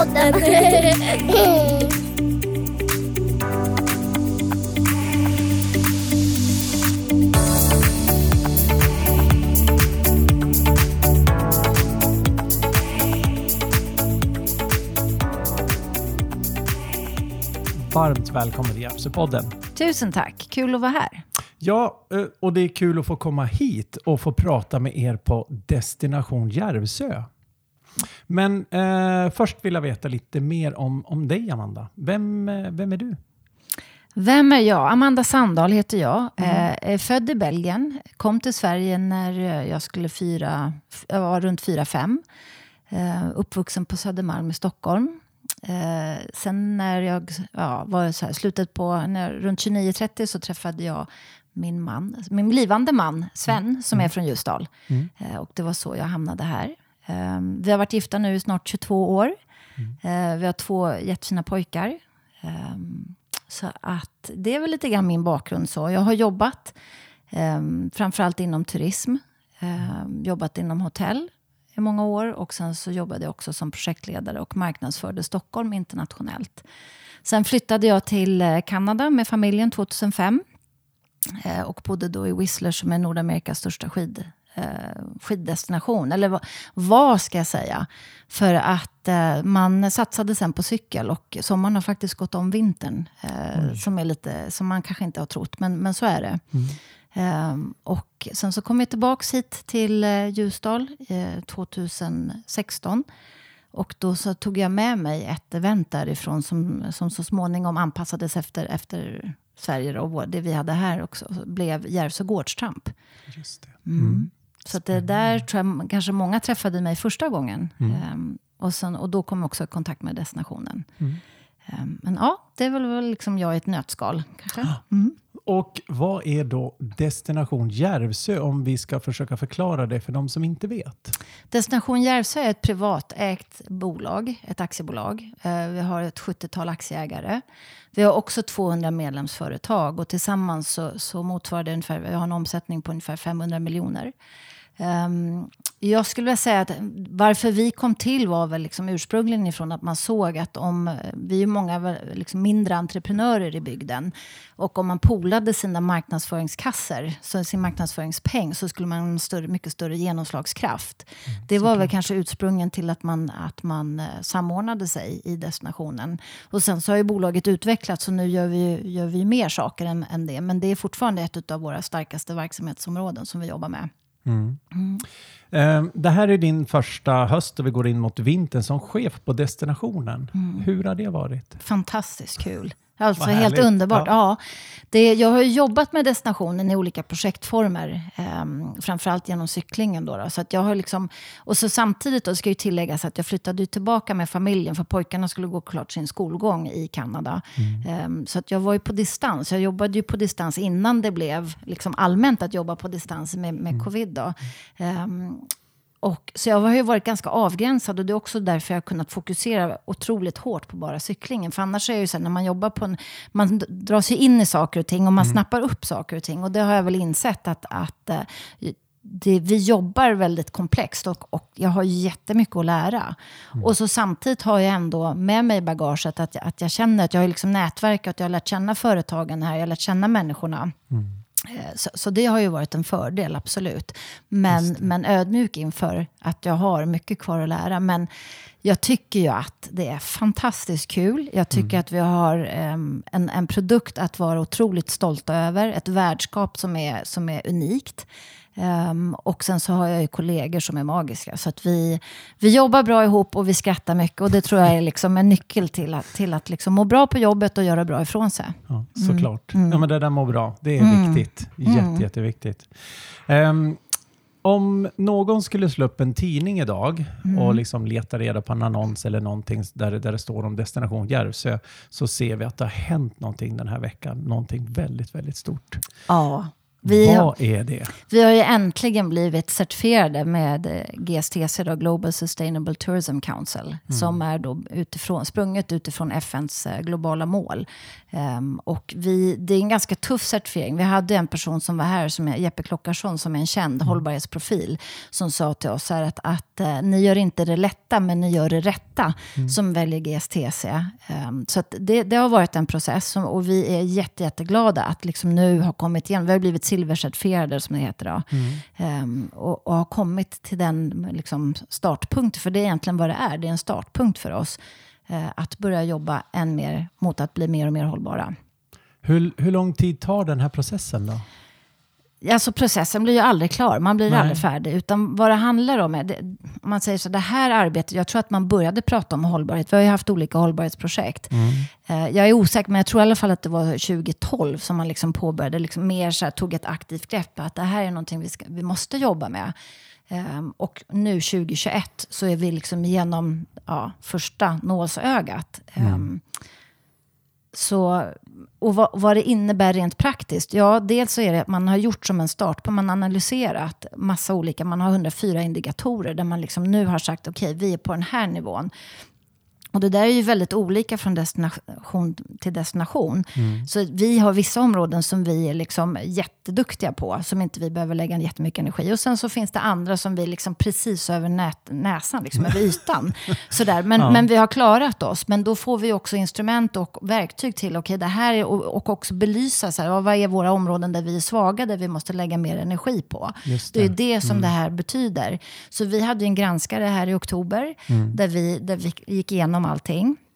Järvsöpodden. Varmt välkommen till Järvsöpodden. Tusen tack, kul att vara här. Ja, eh, och det är kul att få komma hit och få prata med er på Destination Järvsö. Men eh, först vill jag veta lite mer om, om dig, Amanda. Vem, eh, vem är du? Vem är jag? Amanda Sandahl heter jag. Mm. är född i Belgien. Kom till Sverige när jag skulle fira, jag var runt 4-5. uppvuxen på Södermalm i Stockholm. Eh, sen när jag ja, var så här, slutet på, när, runt 29-30 så träffade jag min man, min blivande man Sven, mm. som är från Ljusdal. Mm. Eh, och det var så jag hamnade här. Eh, vi har varit gifta nu i snart 22 år. Mm. Eh, vi har två jättefina pojkar. Eh, så att det är väl lite grann min bakgrund. så. Jag har jobbat eh, framförallt inom turism. jobbat inom hotell i många år. Och sen så jobbade jag också som projektledare och marknadsförde Stockholm internationellt. Sen flyttade jag till eh, Kanada med familjen 2005. Eh, och bodde då i Whistler som är Nordamerikas största skid, skiddestination. Eller vad, ska jag säga? För att eh, man satsade sen på cykel och sommaren har faktiskt gått om vintern. Eh, som, är lite, som man kanske inte har trott, men, men så är det. Mm. Um, och sen så kom jag tillbaka hit till uh, Ljusdal uh, 2016. Och då så tog jag med mig ett event därifrån som, som så småningom anpassades efter, efter Sverige och det vi hade här också. blev Järvsö Gårdstramp. Just det. Mm. Mm. Så det där tror jag kanske många träffade mig första gången. Mm. Um, och, sen, och då kom jag också i kontakt med destinationen. Um, men ja, det är väl liksom jag i ett nötskal. Kanske. Ah. Mm. Och vad är då Destination Järvsö om vi ska försöka förklara det för de som inte vet? Destination Järvsö är ett privatägt bolag, ett aktiebolag. Eh, vi har ett 70-tal aktieägare. Vi har också 200 medlemsföretag och tillsammans så, så motsvarar det ungefär, vi har en omsättning på ungefär 500 miljoner. Um, jag skulle vilja säga att varför vi kom till var väl liksom ursprungligen ifrån att man såg att om, vi är många liksom mindre entreprenörer i bygden, och om man polade sina marknadsföringskasser, så sin marknadsföringspeng, så skulle man ha en större, mycket större genomslagskraft. Mm, det var väl kanske ursprungen till att man, att man eh, samordnade sig i destinationen. Och sen så har ju bolaget utvecklats och nu gör vi, gör vi mer saker än, än det. Men det är fortfarande ett av våra starkaste verksamhetsområden som vi jobbar med. Mm. Mm. Det här är din första höst och vi går in mot vintern som chef på destinationen. Mm. Hur har det varit? Fantastiskt kul. Alltså helt underbart. Ja. ja. Det, jag har jobbat med destinationen i olika projektformer. Eh, framförallt genom cyklingen. Då, då, Så att jag har liksom, och så samtidigt då, ska ju tilläggas att jag flyttade tillbaka med familjen för pojkarna skulle gå klart sin skolgång i Kanada. Mm. Eh, så att jag var ju på distans. Jag jobbade ju på distans innan det blev liksom allmänt att jobba på distans med, med mm. covid. Då. Eh, och, så jag har ju varit ganska avgränsad och det är också därför jag har kunnat fokusera otroligt hårt på bara cyklingen. För annars är det ju så här, när man jobbar på en... Man drar sig in i saker och ting och man mm. snappar upp saker och ting. Och det har jag väl insett att, att eh, det, vi jobbar väldigt komplext och, och jag har jättemycket att lära. Mm. Och så samtidigt har jag ändå med mig bagaget att, att jag känner att jag har liksom nätverkat, jag har lärt känna företagen här, jag har lärt känna människorna. Mm. Eh, så, så, det har ju varit en fördel, absolut. Men, men ödmjuk inför att jag har mycket kvar att lära. Men jag tycker ju att det är fantastiskt kul. Jag tycker mm. att vi har um, en, en produkt att vara otroligt stolta över. Ett värdskap som är, som är unikt. Um, och sen så har jag ju kollegor som är magiska. Så att vi, vi jobbar bra ihop och vi skrattar mycket. Och det tror jag är liksom en nyckel till att, till att liksom må bra på jobbet och göra bra ifrån sig. Ja, såklart. Mm. Ja, men det där må bra, det är mm. viktigt. Jätte, mm. Jätteviktigt. Um, om någon skulle slå upp en tidning idag mm. och liksom leta reda på en annons eller någonting där, där det står om Destination Järvsö, så ser vi att det har hänt någonting den här veckan. Någonting väldigt, väldigt stort. Ja, Vi Vad har, är det? vi har ju äntligen blivit certifierade med eh, GSTC, då, Global Sustainable Tourism Council, som är då utifrån, sprunget utifrån FNs eh, globala mål. Ehm, och vi, det är en ganska tuff certifiering. Vi hade en person som var här, som är Jeppe Klockarsson, som är en känd hållbarhetsprofil, som sa till oss här att, att eh, ni gör inte det lätta, men ni gör det rätta, som väljer GSTC. Ehm, så det, det har varit en process som, och vi är jätte, jätteglada att liksom nu har kommit igen. Vi har blivit silvercertifierade, som det heter. Då. Ehm, och, och har kommit till den liksom, startpunkt, för det är egentligen vad det är. Det är en startpunkt för oss. eh, att börja jobba än mer mot att bli mer och mer hållbara. Hur, hur lång tid tar den här processen då? Alltså processen blir ju aldrig klar, man blir Nej. aldrig färdig. Utan vad det handlar om är, det, om man säger så, det här arbetet, jag tror att man började prata om hållbarhet, vi har ju haft olika hållbarhetsprojekt. Eh, Jag är osäker, men jag tror i alla fall att det var 2012 som man liksom påbörjade, liksom mer så här, tog ett aktivt grepp, att det här är någonting vi, ska, vi måste jobba med. Ehm, och nu 2021 så är vi liksom genom ja, första nålsögat. Ehm, så, och vad, vad det innebär rent praktiskt? Ja, dels så är det att man har gjort som en start på, man har analyserat massa olika, man har 104 indikatorer där man liksom nu har sagt okej, vi är på den här nivån. Och det där är ju väldigt olika från destination till destination. Så vi har vissa områden som vi är liksom jätteduktiga på, som inte vi behöver lägga jättemycket energi. Och sen så finns det andra som vi liksom precis över nät, näsan, liksom över ytan. Sådär. Men, Ja. men vi har klarat oss. Men då får vi också instrument och verktyg till, okej, det här är, och, och också belysa, så här, vad är våra områden där vi är svaga, där vi måste lägga mer energi på. Just Det är det. det som det här betyder. Så vi hade ju en granskare här i oktober där, vi, där vi gick igenom igenom allting.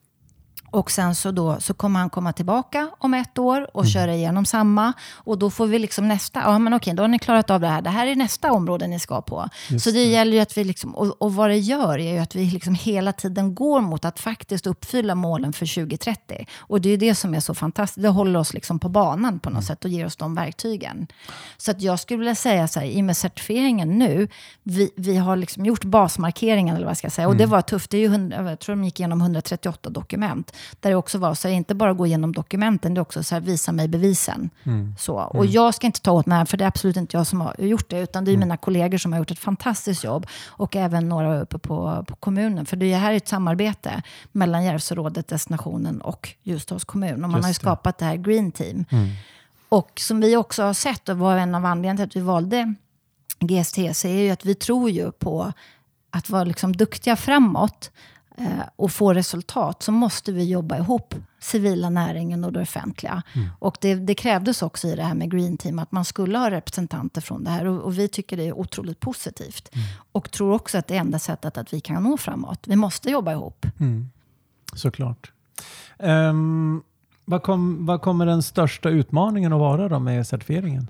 Och sen så, då, så kommer han komma tillbaka om ett år och köra igenom samma. Och då får vi liksom nästa, ja men okej, då har ni klarat av det här. Det här är nästa område ni ska på. så det, gäller ju att vi, liksom, och, och vad det gör är ju att vi liksom hela tiden går mot att faktiskt uppfylla målen för 2030. Och det är ju det som är så fantastiskt. Det håller oss liksom på banan på något sätt och ger oss de verktygen. Så att jag skulle vilja säga så här, i och med certifieringen nu, vi, vi har liksom gjort basmarkeringen, eller vad ska jag säga. Och det var tufft. Det är ju, 100, jag tror de gick igenom 138 dokument. Där det också var så här, inte bara gå igenom dokumenten, det är också så här, visa mig bevisen. Så. Och jag ska inte ta åt mig, för det är absolut inte jag som har gjort det, utan det är mina kollegor som har gjort ett fantastiskt jobb. Och även några uppe på, på kommunen. För det här är ett samarbete mellan Järvsörådet, destinationen och Ljusdals kommun. Och man har ju skapat det här Green Team. Och som vi också har sett, och var en av anledningarna till att vi valde GSTC, är ju att vi tror ju på att vara liksom duktiga framåt och få resultat, så måste vi jobba ihop civila näringen och det offentliga. Och det, det krävdes också i det här med Green Team att man skulle ha representanter från det här. Och, och vi tycker det är otroligt positivt. Och tror också att det är enda sättet att vi kan nå framåt. Vi måste jobba ihop. Såklart. Um, vad, kom, vad kommer den största utmaningen att vara då med certifieringen?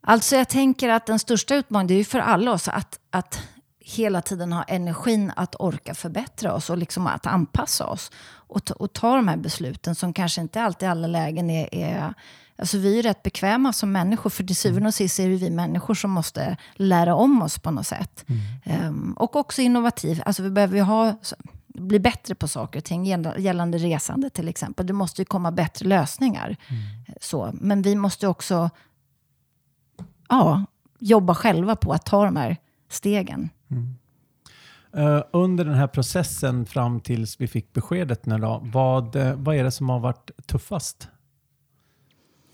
Alltså jag tänker att den största utmaningen, det är ju för alla oss att, att hela tiden ha energin att orka förbättra oss och liksom att anpassa oss. Och, ta- och ta de här besluten som kanske inte alltid i alla lägen är, är Alltså vi är rätt bekväma som människor, för till syvende och sist är det vi människor som måste lära om oss på något sätt. Ehm, och också innovativ. Alltså vi behöver ju ha, bli bättre på saker och ting, gäll- gällande resande till exempel. Det måste ju komma bättre lösningar. Så, men vi måste också ja, jobba själva på att ta de här stegen. Eh, under den här processen fram tills vi fick beskedet nu då, vad, eh, vad är det som har varit tuffast?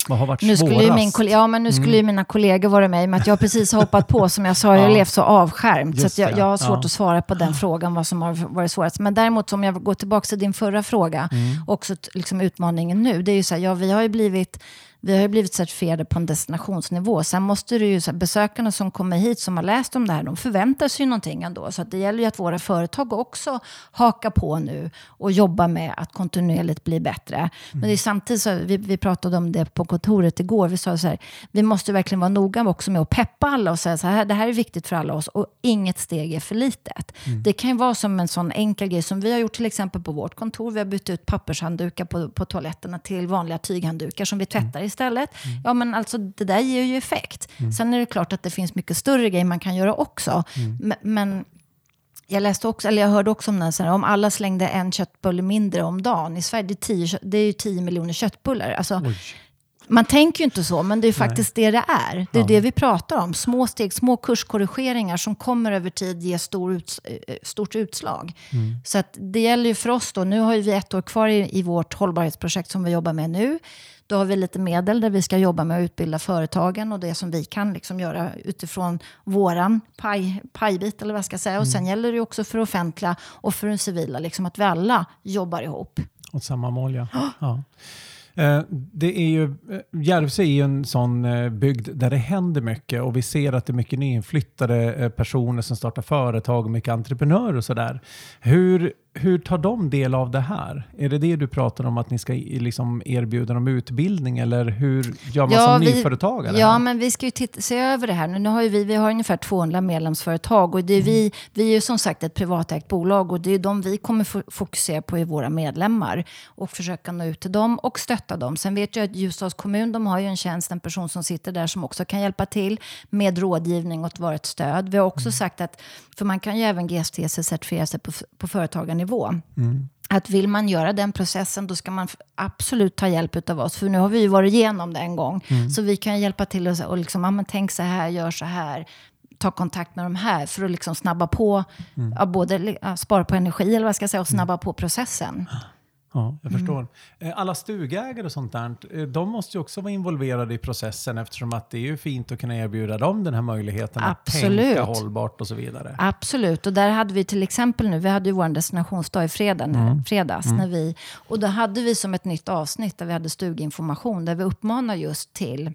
Vad har varit Nu skulle, ju svårast? min, kolle- ja, men nu skulle ju mina kollegor vara med, med att jag precis har hoppat på, som jag sa, jag har Ja. levt så avskärmt. Så Just att jag, jag har svårt ja. att svara på den frågan, vad som har varit svårast. Men däremot, om jag går tillbaka till din förra fråga, Mm. också liksom utmaningen nu, det är ju så här, ja, vi har ju blivit vi har ju blivit certifierade på en destinationsnivå. Sen måste det ju, besökarna som kommer hit som har läst om det här, de förväntar sig ju någonting ändå. Så att det gäller ju att våra företag också hakar på nu och jobbar med att kontinuerligt bli bättre. Men det är samtidigt så, vi, vi pratade om det på kontoret igår, vi sa så här, vi måste verkligen vara noga också med att peppa alla och säga så här, det här är viktigt för alla oss och inget steg är för litet. Det kan ju vara som en sån enkel grej som vi har gjort till exempel på vårt kontor. Vi har bytt ut pappershanddukar på, på toaletterna till vanliga tyghanddukar som vi tvättar istället. Ja, men alltså det där ger ju effekt. Sen är det klart att det finns mycket större grejer man kan göra också. Men, men jag läste också, eller jag hörde också om den, här, om alla slängde en köttbulle mindre om dagen i Sverige, det är 10, kö- det är ju 10 miljoner köttbullar. Alltså, Oj. Man tänker ju inte så, men det är faktiskt Nej. det det är. Det är ja. det vi pratar om. Små steg, små kurskorrigeringar som kommer över tid ge stor ut, eh, stort utslag. Mm. Så att det gäller ju för oss då, nu har vi ett år kvar i, i vårt hållbarhetsprojekt som vi jobbar med nu. Då har vi lite medel där vi ska jobba med att utbilda företagen och det som vi kan liksom göra utifrån våran paj, pajbit, eller vad jag ska säga. Och sen mm. gäller det också för offentliga och för den civila, liksom att vi alla jobbar ihop. Åt samma mål, ja. ja. Eh, det är ju, eh, Järvsö är ju en sån eh, bygd där det händer mycket och vi ser att det är mycket nyinflyttade personer som startar företag och mycket entreprenörer och sådär. Hur, hur tar de del av det här? Är det det du pratar om, att ni ska liksom erbjuda dem utbildning eller hur gör man ja, som vi, nyföretagare? Ja, men vi ska ju titta, se över det här. Nu har vi, vi har ungefär 200 medlemsföretag och det är mm. vi, vi är ju som sagt ett privatägt bolag och det är de vi kommer fokusera på i våra medlemmar och försöka nå ut till dem och stötta dem. Sen vet jag att Ljusdals kommun, de har ju en tjänst, en person som sitter där som också kan hjälpa till med rådgivning och vara ett stöd. Vi har också mm. sagt att, för man kan ju även GSTC-certifiera sig på, på företagarnivå nivå. Mm. Att vill man göra den processen, då ska man absolut ta hjälp av oss. För nu har vi ju varit igenom det en gång. Mm. Så vi kan hjälpa till och, och liksom, ja, men tänk så här, gör så här ta kontakt med de här för att liksom snabba på, mm. ja, både ja, spara på energi eller vad ska jag säga, och snabba på processen. Ja, jag förstår. Mm. Alla stugägare och sånt där, eh, de måste ju också vara involverade i processen eftersom att det är ju fint att kunna erbjuda dem den här möjligheten Absolut. att tänka hållbart och så vidare. Absolut, och där hade vi till exempel nu, vi hade ju vår destinationsdag i fredag, mm. fredags, mm. När vi, och då hade vi som ett nytt avsnitt där vi hade stuginformation, där vi uppmanar just till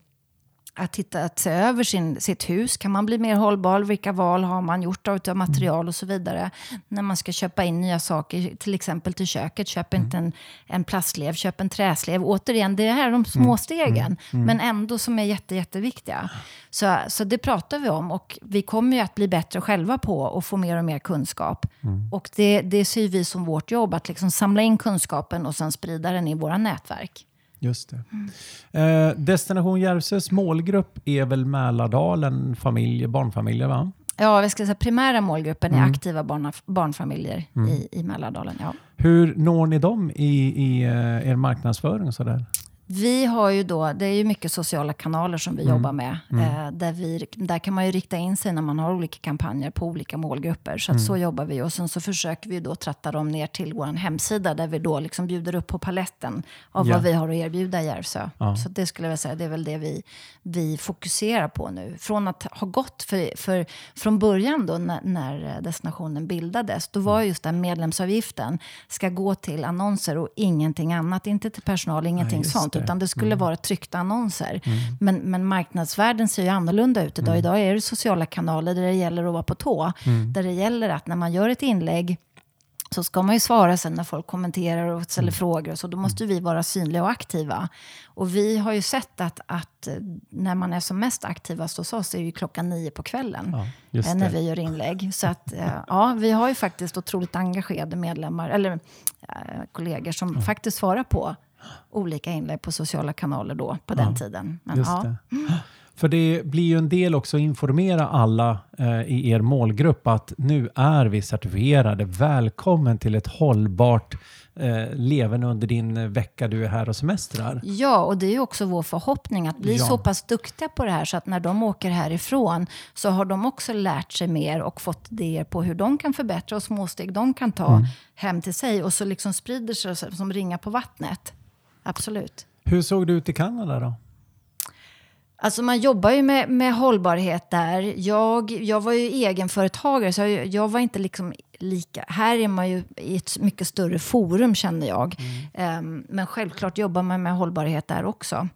att, titta, att se över sin, sitt hus. Kan man bli mer hållbar? Vilka val har man gjort av material och så vidare? När man ska köpa in nya saker, till exempel till köket. Köp mm. inte en, en plastlev, köp en träslev. Återigen, det här är de små mm. stegen, mm. mm. men ändå som är jätte, jätteviktiga. Så, så det pratar vi om och vi kommer ju att bli bättre själva på att få mer och mer kunskap. Mm. Och det, det ser vi som vårt jobb, att liksom samla in kunskapen och sen sprida den i våra nätverk. Just det. Mm. Eh, Destination Järvsös målgrupp är väl Mälardalen, familj, barnfamiljer va? Ja, vi ska säga primära målgruppen är mm. aktiva barn, barnfamiljer mm. i, i Mälardalen. Ja. Hur når ni dem i, i uh, er marknadsföring? Och sådär? Vi har ju då, det är ju mycket sociala kanaler som vi mm. jobbar med. Mm. Eh, där, vi, där kan man ju rikta in sig när man har olika kampanjer på olika målgrupper. Så mm. så jobbar vi. Och sen så försöker vi då tratta dem ner till vår hemsida där vi då liksom bjuder upp på paletten av ja. vad vi har att erbjuda i Järvsö. Ja. Så det skulle jag säga, det är väl det vi, vi fokuserar på nu. Från att ha gått, för, för från början då när, när destinationen bildades, då var just den medlemsavgiften ska gå till annonser och ingenting annat. Inte till personal, ingenting ja, sånt utan det skulle mm. vara tryckta annonser. Mm. Men, men marknadsvärlden ser ju annorlunda ut idag. Mm. Idag är det sociala kanaler där det gäller att vara på tå. Mm. Där det gäller att när man gör ett inlägg så ska man ju svara sen när folk kommenterar och ställer mm. frågor. Och så då måste vi vara synliga och aktiva. Och vi har ju sett att, att när man är som mest aktivast hos oss är det klockan nio på kvällen. Ja, eh, när vi gör inlägg. Så att, eh, ja, vi har ju faktiskt otroligt engagerade medlemmar, eller äh, kollegor som ja. faktiskt svarar på olika inlägg på sociala kanaler då, på den tiden. Men. Det. För det blir ju en del också att informera alla eh, i er målgrupp att nu är vi certifierade. Välkommen till ett hållbart eh, leverne under din vecka du är här och semestrar. Ja, och det är också vår förhoppning att bli ja. så pass duktiga på det här så att när de åker härifrån så har de också lärt sig mer och fått idéer på hur de kan förbättra och småsteg de kan ta mm. hem till sig och så liksom sprider sig som ringar på vattnet. Absolut. Hur såg det ut i Kanada då? Alltså man jobbar ju med, med hållbarhet där. Jag, jag var ju egenföretagare så jag, jag var inte liksom lika... Här är man ju i ett mycket större forum känner jag. Mm. Um, men självklart jobbar man med hållbarhet där också.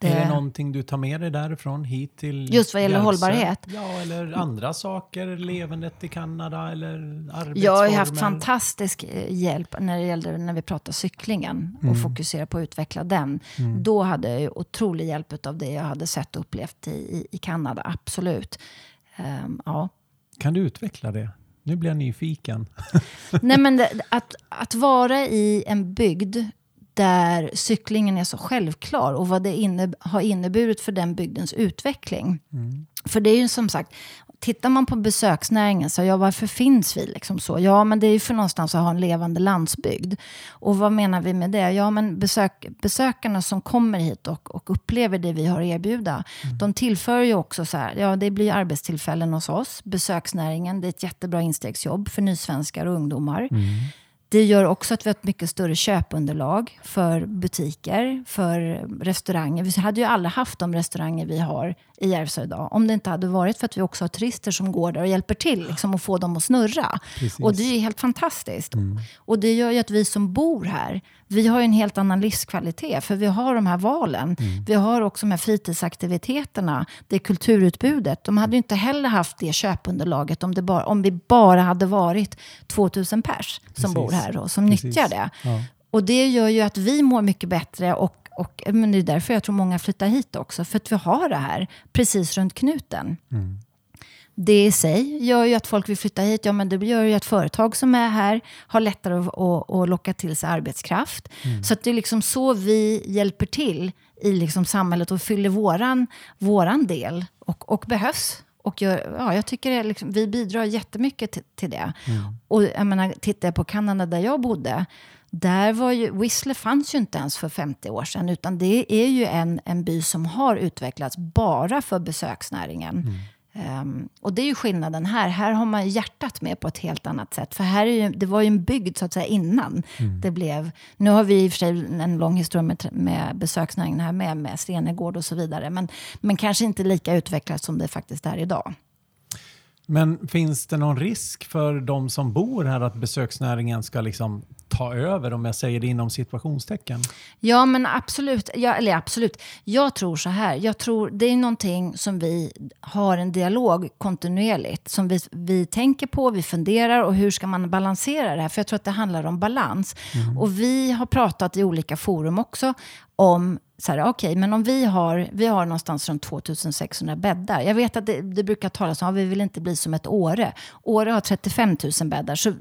Det... Är det någonting du tar med dig därifrån hit till Just vad gäller Järvsö? hållbarhet? Ja, eller andra saker, levandet i Kanada eller arbetsformer? Jag har haft fantastisk eh, hjälp när det gällde när vi pratar cyklingen och mm. fokusera på att utveckla den. Mm. Då hade jag otrolig hjälp av det jag hade sett och upplevt i, i, i Kanada, absolut. Um, ja. Kan du utveckla det? Nu blir jag nyfiken. Nej, men det, att, att vara i en bygd där cyklingen är så självklar och vad det inne, har inneburit för den bygdens utveckling. Mm. För det är ju som sagt, tittar man på besöksnäringen, så ja, varför finns vi liksom så? Ja, men det är ju för någonstans att ha en levande landsbygd. Och vad menar vi med det? Ja, men besök, besökarna som kommer hit och, och upplever det vi har att erbjuda, mm. de tillför ju också så här, ja, det blir arbetstillfällen hos oss. Besöksnäringen, det är ett jättebra instegsjobb för nysvenskar och ungdomar. Mm. Det gör också att vi har ett mycket större köpunderlag för butiker, för restauranger. Vi hade ju aldrig haft de restauranger vi har i Järvsö idag om det inte hade varit för att vi också har turister som går där och hjälper till liksom, att få dem att snurra. Precis. Och det är helt fantastiskt. Mm. Och det gör ju att vi som bor här, vi har en helt annan livskvalitet. För vi har de här valen. Mm. Vi har också de här fritidsaktiviteterna, det kulturutbudet. De hade ju inte heller haft det köpunderlaget om, det bara, om vi bara hade varit 2000 pers som Precis. bor här och som Precis. nyttjar det. Ja. Och det gör ju att vi mår mycket bättre och och, men det är därför jag tror många flyttar hit också. För att vi har det här precis runt knuten. Mm. Det i sig gör ju att folk vill flytta hit. Ja, men det gör ju att företag som är här har lättare att, att, att locka till sig arbetskraft. Mm. Så det är liksom så vi hjälper till i liksom samhället och fyller våran, våran del. Och, och behövs. Och gör, ja, jag tycker liksom, vi bidrar jättemycket till, till det. Mm. Och jag menar, tittar jag på Kanada där jag bodde där var ju, Whistler fanns ju inte ens för 50 år sedan, utan det är ju en, en by som har utvecklats bara för besöksnäringen. Mm. Um, och det är ju skillnaden här. Här har man hjärtat med på ett helt annat sätt. För här är ju, det var ju en bygd så att säga innan mm. det blev... Nu har vi i och för sig en lång historia med, med besöksnäringen här med, med Stenegård och så vidare. Men, men kanske inte lika utvecklat som det faktiskt är idag. Men finns det någon risk för de som bor här att besöksnäringen ska liksom ta över, om jag säger det inom situationstecken? Ja, men absolut. Ja, eller absolut. Jag tror så här. Jag tror det är någonting som vi har en dialog kontinuerligt. Som vi, vi tänker på, vi funderar och hur ska man balansera det här? För jag tror att det handlar om balans. Mm. Och vi har pratat i olika forum också om så här, okay, men om vi har, vi har någonstans runt 2600 bäddar. Jag vet att det, det brukar talas om att vi vill inte bli som ett Åre. Åre har 35 000 bäddar. Så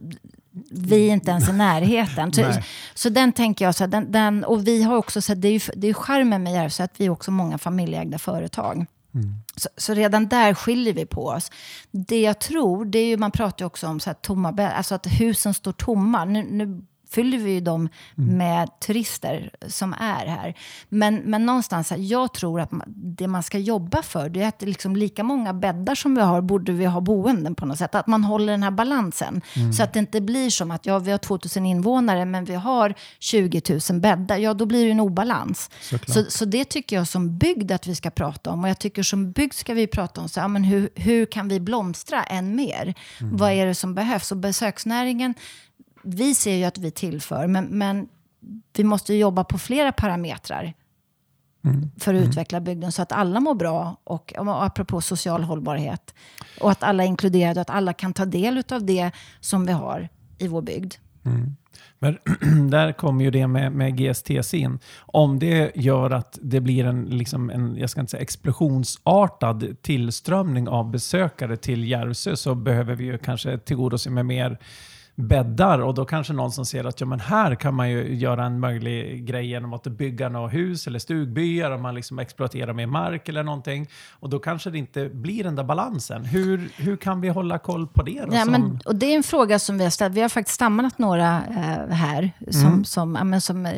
vi är inte ens i närheten. Så, så den tänker jag, så den, den, och vi har också, så det är ju det är charmen med Järvsö att vi är också många familjeägda företag. Mm. Så, så, redan där skiljer vi på oss. Det jag tror, det är ju, man pratar ju också om så här, tomma alltså att husen står tomma. Nu, nu fyller vi ju dem mm. med turister som är här. Men, men någonstans, jag tror att det man ska jobba för, det är att liksom lika många bäddar som vi har, borde vi ha boenden på något sätt. Att man håller den här balansen. Mm. Så att det inte blir som att ja, vi har 2000 invånare, men vi har 20 000 bäddar. Ja, då blir det en obalans. Så, så det tycker jag som bygd att vi ska prata om. Och jag tycker som bygd ska vi prata om så, ja, men hur, hur kan vi blomstra än mer? Mm. Vad är det som behövs? Och besöksnäringen vi ser ju att vi tillför, men, men vi måste jobba på flera parametrar mm. för att mm. utveckla bygden så att alla mår bra. Och, och apropå social hållbarhet. Och att alla är inkluderade och att alla kan ta del av det som vi har i vår bygd. Mm. Men där kommer ju det med, med GSTC in. Om det gör att det blir en, liksom en jag ska inte säga explosionsartad tillströmning av besökare till Järvsö så behöver vi ju kanske tillgodose med mer bäddar och då kanske någon som ser att ja, men här kan man ju göra en möjlig grej genom att bygga något hus eller stugbyar och man liksom exploaterar med mark eller någonting. Och då kanske det inte blir den där balansen. Hur, hur kan vi hålla koll på det? Då, ja, som... men, och det är en fråga som vi har ställt. Vi har faktiskt stammanat några eh, här som, mm. som, ja, men, som eh,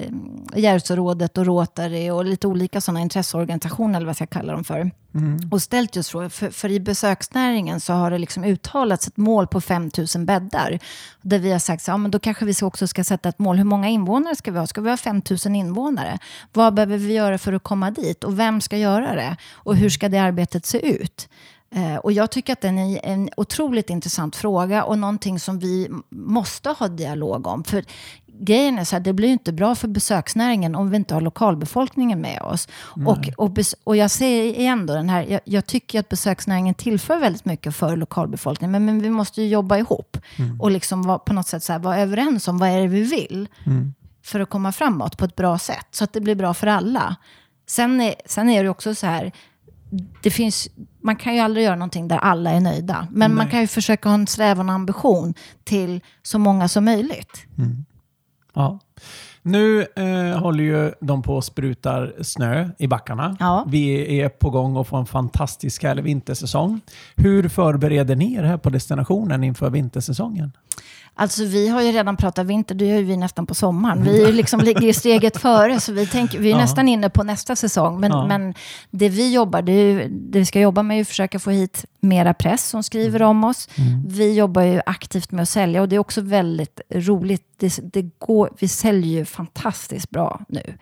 Järvsörådet och Rotary och lite olika sådana intresseorganisationer eller vad jag ska kalla dem för. Mm. Och ställt just frågor. För, för, i besöksnäringen så har det liksom uttalats ett mål på 5 000 bäddar. Där vi har sagt att ja, då kanske vi också ska sätta ett mål. Hur många invånare ska vi ha? Ska vi ha 5 000 invånare? Vad behöver vi göra för att komma dit? Och vem ska göra det? Och hur ska det arbetet se ut? Eh, och jag tycker att det är en otroligt intressant fråga och någonting som vi måste ha dialog om. För grejen är så här, det blir inte bra för besöksnäringen om vi inte har lokalbefolkningen med oss. Och, och, och jag säger igen då, den här, jag, jag, tycker att besöksnäringen tillför väldigt mycket för lokalbefolkningen, men, men vi måste ju jobba ihop mm. och liksom var, på något sätt så här, vara överens om vad är det vi vill mm. för att komma framåt på ett bra sätt, så att det blir bra för alla. Sen är, sen är det också så här, det finns, man kan ju aldrig göra någonting där alla är nöjda. Men Nej. man kan ju försöka ha en strävan och ambition till så många som möjligt. Mm. Ja. Nu eh, håller ju de på och sprutar snö i backarna. Ja. Vi är på gång att få en fantastisk härlig vintersäsong. Hur förbereder ni er här på destinationen inför vintersäsongen? Alltså vi har ju redan pratat vinter, det gör ju vi nästan på sommaren. Vi liksom ligger steget före, så vi, tänker, vi är Ja. nästan inne på nästa säsong. Men, Ja. men det vi jobbar, det, är ju, det vi ska jobba med är att försöka få hit mera press som skriver om oss. Vi jobbar ju aktivt med att sälja och det är också väldigt roligt. Det, det går, vi säljer ju fantastiskt bra nu.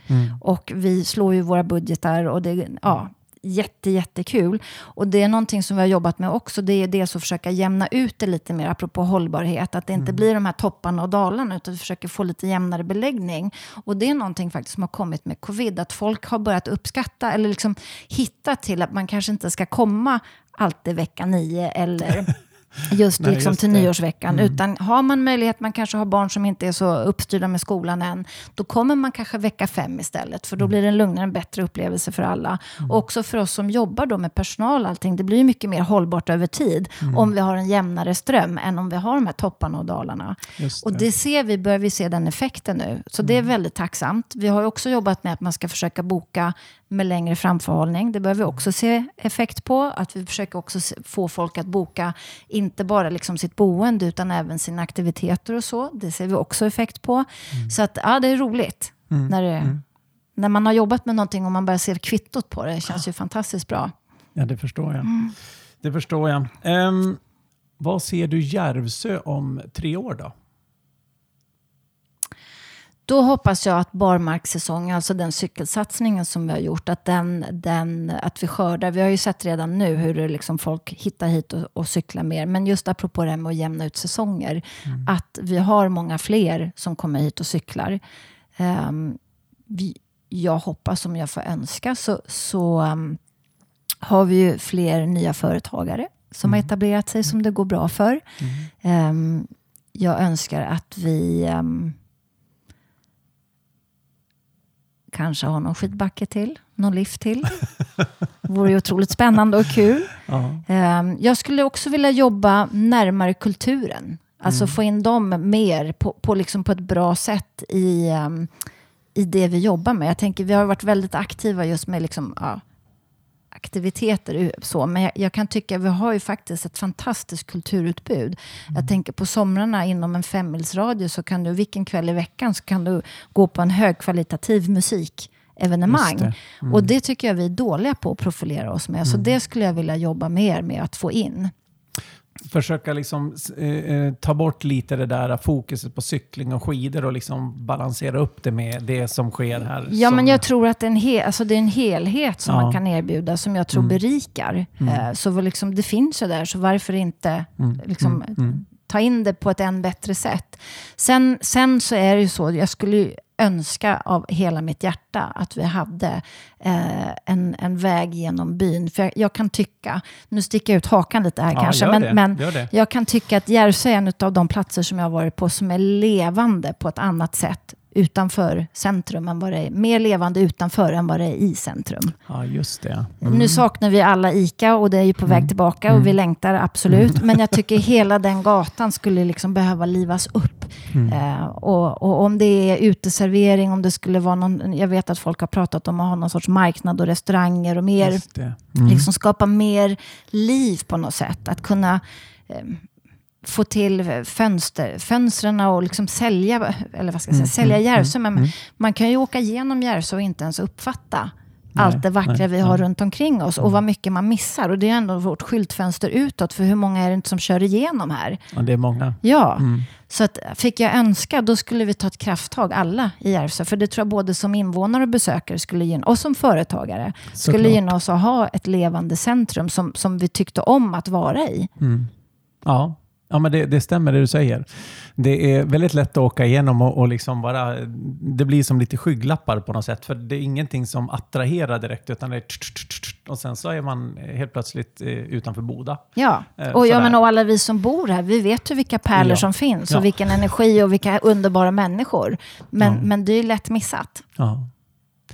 Och vi slår ju våra budgetar och det, ja, jätte, jättekul. Och det är någonting som vi har jobbat med också. Det är dels att försöka jämna ut det lite mer, apropå hållbarhet. Att det inte blir de här topparna och dalarna, utan vi försöker få lite jämnare beläggning. Och det är någonting faktiskt som har kommit med covid. Att folk har börjat uppskatta, eller liksom hitta till att man kanske inte ska komma alltid vecka nio eller just, Nej, liksom just till det. nyårsveckan. Utan har man möjlighet, man kanske har barn som inte är så uppstyrda med skolan än, då kommer man kanske vecka fem istället. För då blir det en lugnare, en bättre upplevelse för alla. Och också för oss som jobbar då med personal allting, det blir mycket mer hållbart över tid om vi har en jämnare ström än om vi har de här topparna och dalarna. Just Och det ser vi, börjar vi se den effekten nu. Så det är väldigt tacksamt. Vi har också jobbat med att man ska försöka boka med längre framförhållning. Det behöver vi också se effekt på. Att vi försöker också få folk att boka inte bara liksom sitt boende utan även sina aktiviteter och så. Det ser vi också effekt på. Så att, ja, det är roligt. När, det, när man har jobbat med någonting och man börjar se kvittot på det. Det känns ju fantastiskt bra. Ja, det förstår jag. Det förstår jag. Ehm, vad ser du Järvsö om tre år då? Då hoppas jag att barmarkssäsongen, alltså den cykelsatsningen som vi har gjort, att, den, den, att vi skördar. Vi har ju sett redan nu hur det liksom folk hittar hit och, och cyklar mer. Men just apropå det här med att jämna ut säsonger, att vi har många fler som kommer hit och cyklar. Ehm, vi, jag hoppas, om jag får önska, så, så ehm, har vi ju fler nya företagare som har etablerat sig som det går bra för. Ehm, jag önskar att vi ehm, kanske har någon skidbacke till, någon lift till. vore ju otroligt spännande och kul. Ehm, jag skulle också vilja jobba närmare kulturen. Alltså få in dem mer på, på, liksom på ett bra sätt i, ehm, i det vi jobbar med. Jag tänker, vi har varit väldigt aktiva just med liksom, ja, aktiviteter. Så, men jag, jag kan tycka vi har ju faktiskt ett fantastiskt kulturutbud. Jag tänker på somrarna inom en femmilsradie så kan du vilken kväll i veckan så kan du gå på en högkvalitativ musikevenemang. Just det. Och det tycker jag vi är dåliga på att profilera oss med. Så det skulle jag vilja jobba mer med att få in. Försöka liksom, eh, eh, ta bort lite det där fokuset på cykling och skidor och liksom balansera upp det med det som sker här. Ja, som, men jag tror att det är en, hel, alltså det är en helhet som Ja. man kan erbjuda som jag tror berikar. Eh, så väl liksom, det finns ju där, så varför inte liksom, ta in det på ett än bättre sätt? Sen, sen så är det ju så, jag skulle ju önska av hela mitt hjärta att vi hade eh, en, en väg genom byn. För jag, jag kan tycka, nu sticker jag ut hakan lite här Ja, kanske, men, men jag kan tycka att Järvsö är en av de platser som jag har varit på som är levande på ett annat sätt utanför centrum än vad det är. Mer levande utanför än vad det är i centrum. Ja, just det. Nu saknar vi alla ICA och det är ju på väg tillbaka och vi längtar absolut. Men jag tycker hela den gatan skulle liksom behöva livas upp. Eh, och, och om det är uteservering, om det skulle vara någon... Jag vet att folk har pratat om att ha någon sorts marknad och restauranger och mer liksom skapa mer liv på något sätt. Att kunna eh, få till fönster, fönstren och liksom sälja, eller vad ska jag säga, sälja Järvsö. Men man kan ju åka igenom Järvsö och inte ens uppfatta allt det vackra nej, vi har runt omkring oss och vad mycket man missar. Och det är ändå vårt skyltfönster utåt, för hur många är det inte som kör igenom här? Ja, det är många. Ja, så att fick jag önska, då skulle vi ta ett krafttag alla i Järvsö. För det tror jag både som invånare och besökare skulle gynna, och som företagare, skulle Såklart. gynna oss att ha ett levande centrum som, som vi tyckte om att vara i. Ja, ja men det, det stämmer det du säger. Det är väldigt lätt att åka igenom och, och liksom bara, det blir som lite skygglappar på något sätt. För det är ingenting som attraherar direkt utan det är och sen så är man helt plötsligt eh, utanför Boda. Ja, Eh, och, sådär. menar, och alla vi som bor här, vi vet ju vilka pärlor Ja. som finns Ja. och vilken energi och vilka underbara människor. Men, men det är ju lätt missat. Ja.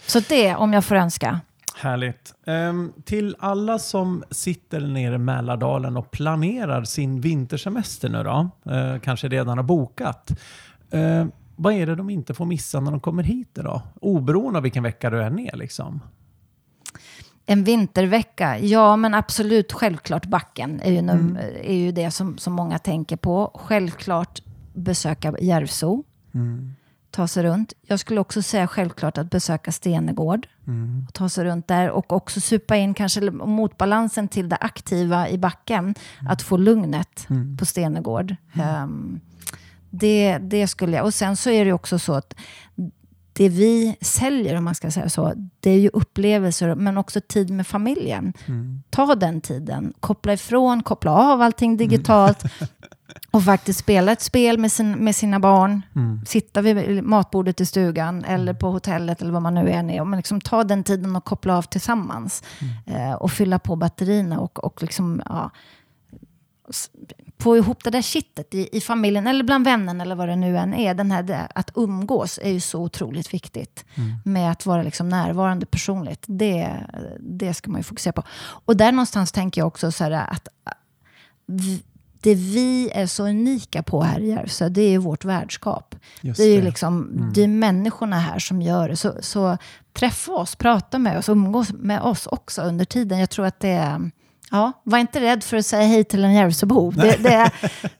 Så det, om jag får önska. Härligt. Ehm, till alla som sitter nere i Mälardalen och planerar sin vintersemester nu då, eh, kanske redan har bokat. Eh, vad är det de inte får missa när de kommer hit då? Oberoende av vilken vecka du är ner liksom. En vintervecka, ja men absolut självklart backen är ju, mm. är ju det som, som många tänker på. Självklart besöka Järvso. Mm. Ta sig runt. Jag skulle också säga självklart att besöka Stenegård. Mm. Och ta sig runt där och också supa in kanske motbalansen till det aktiva i backen. Mm. Att få lugnet mm. på Stenegård. Um, det, det skulle jag. Och sen så är det också så att det vi säljer, om man ska säga så, det är ju upplevelser men också tid med familjen. Mm. Ta den tiden, koppla ifrån, koppla av allting digitalt mm. och faktiskt spela ett spel med, sin, med sina barn. Mm. Sitta vid matbordet i stugan eller på hotellet eller vad man nu är. Men liksom ta den tiden och koppla av tillsammans. Mm. Eh, och fylla på batterierna och, och liksom, ja, få ihop det där kittet i, i, familjen eller bland vännerna eller vad det nu än är. Den här, att umgås är ju så otroligt viktigt. Mm. Med att vara liksom närvarande personligt. Det, det ska man ju fokusera på. Och där någonstans tänker jag också så här att vi, det vi är så unika på här i Järvsö, det är vårt värdskap. Just det är liksom, mm. det är människorna här som gör det. Så, så träffa oss, prata med oss, umgås med oss också under tiden. Jag tror att det är Ja, var inte rädd för att säga hej till en Järvsöbo. Det, det,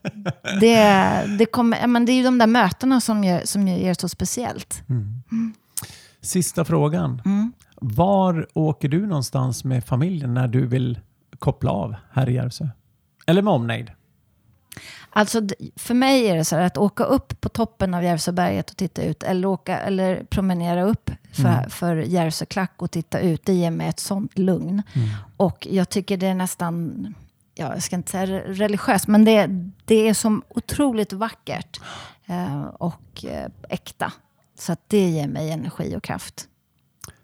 det, det, kommer, men det är ju de där mötena som gör, som gör så speciellt. Mm. Mm. Sista frågan. Mm. Var åker du någonstans med familjen när du vill koppla av här i Järvsö? Eller med omnejd? Alltså, för mig är det så här att åka upp på toppen av Järvsöberget och titta ut, eller, åka, eller promenera upp för, mm. för Järvsöklack och titta ut, det ger mig ett sånt lugn. Mm. Och jag tycker det är nästan, ja, jag ska inte säga religiöst, men det, det är som otroligt vackert eh, och eh, äkta. Så att det ger mig energi och kraft.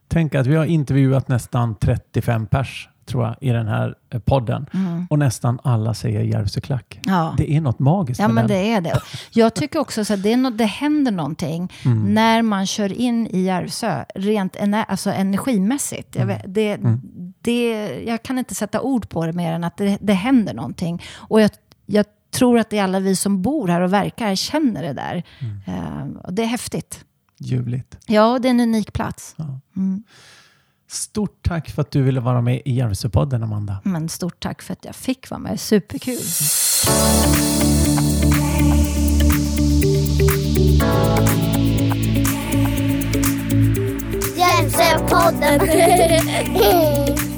Tänk att vi har intervjuat nästan 35 pers tror jag, i den här eh, podden. Mm. Och nästan alla säger Järvsöklack. Ja. Det är något magiskt Ja, med men den. det är det. Jag tycker också att det, no det händer någonting mm. när man kör in i Järvsö, rent ener alltså energimässigt. Mm. Jag, vet, det, mm. det, jag kan inte sätta ord på det mer än att det, det händer någonting. Och jag, jag tror att det är alla vi som bor här och verkar här känner det där. Uh, och det är häftigt. Ljuvligt. Ja, det är en unik plats. Ja. Stort tack för att du ville vara med i Järvsöpodden, Amanda. Men stort tack för att jag fick vara med. Superkul. Järvsöpodden.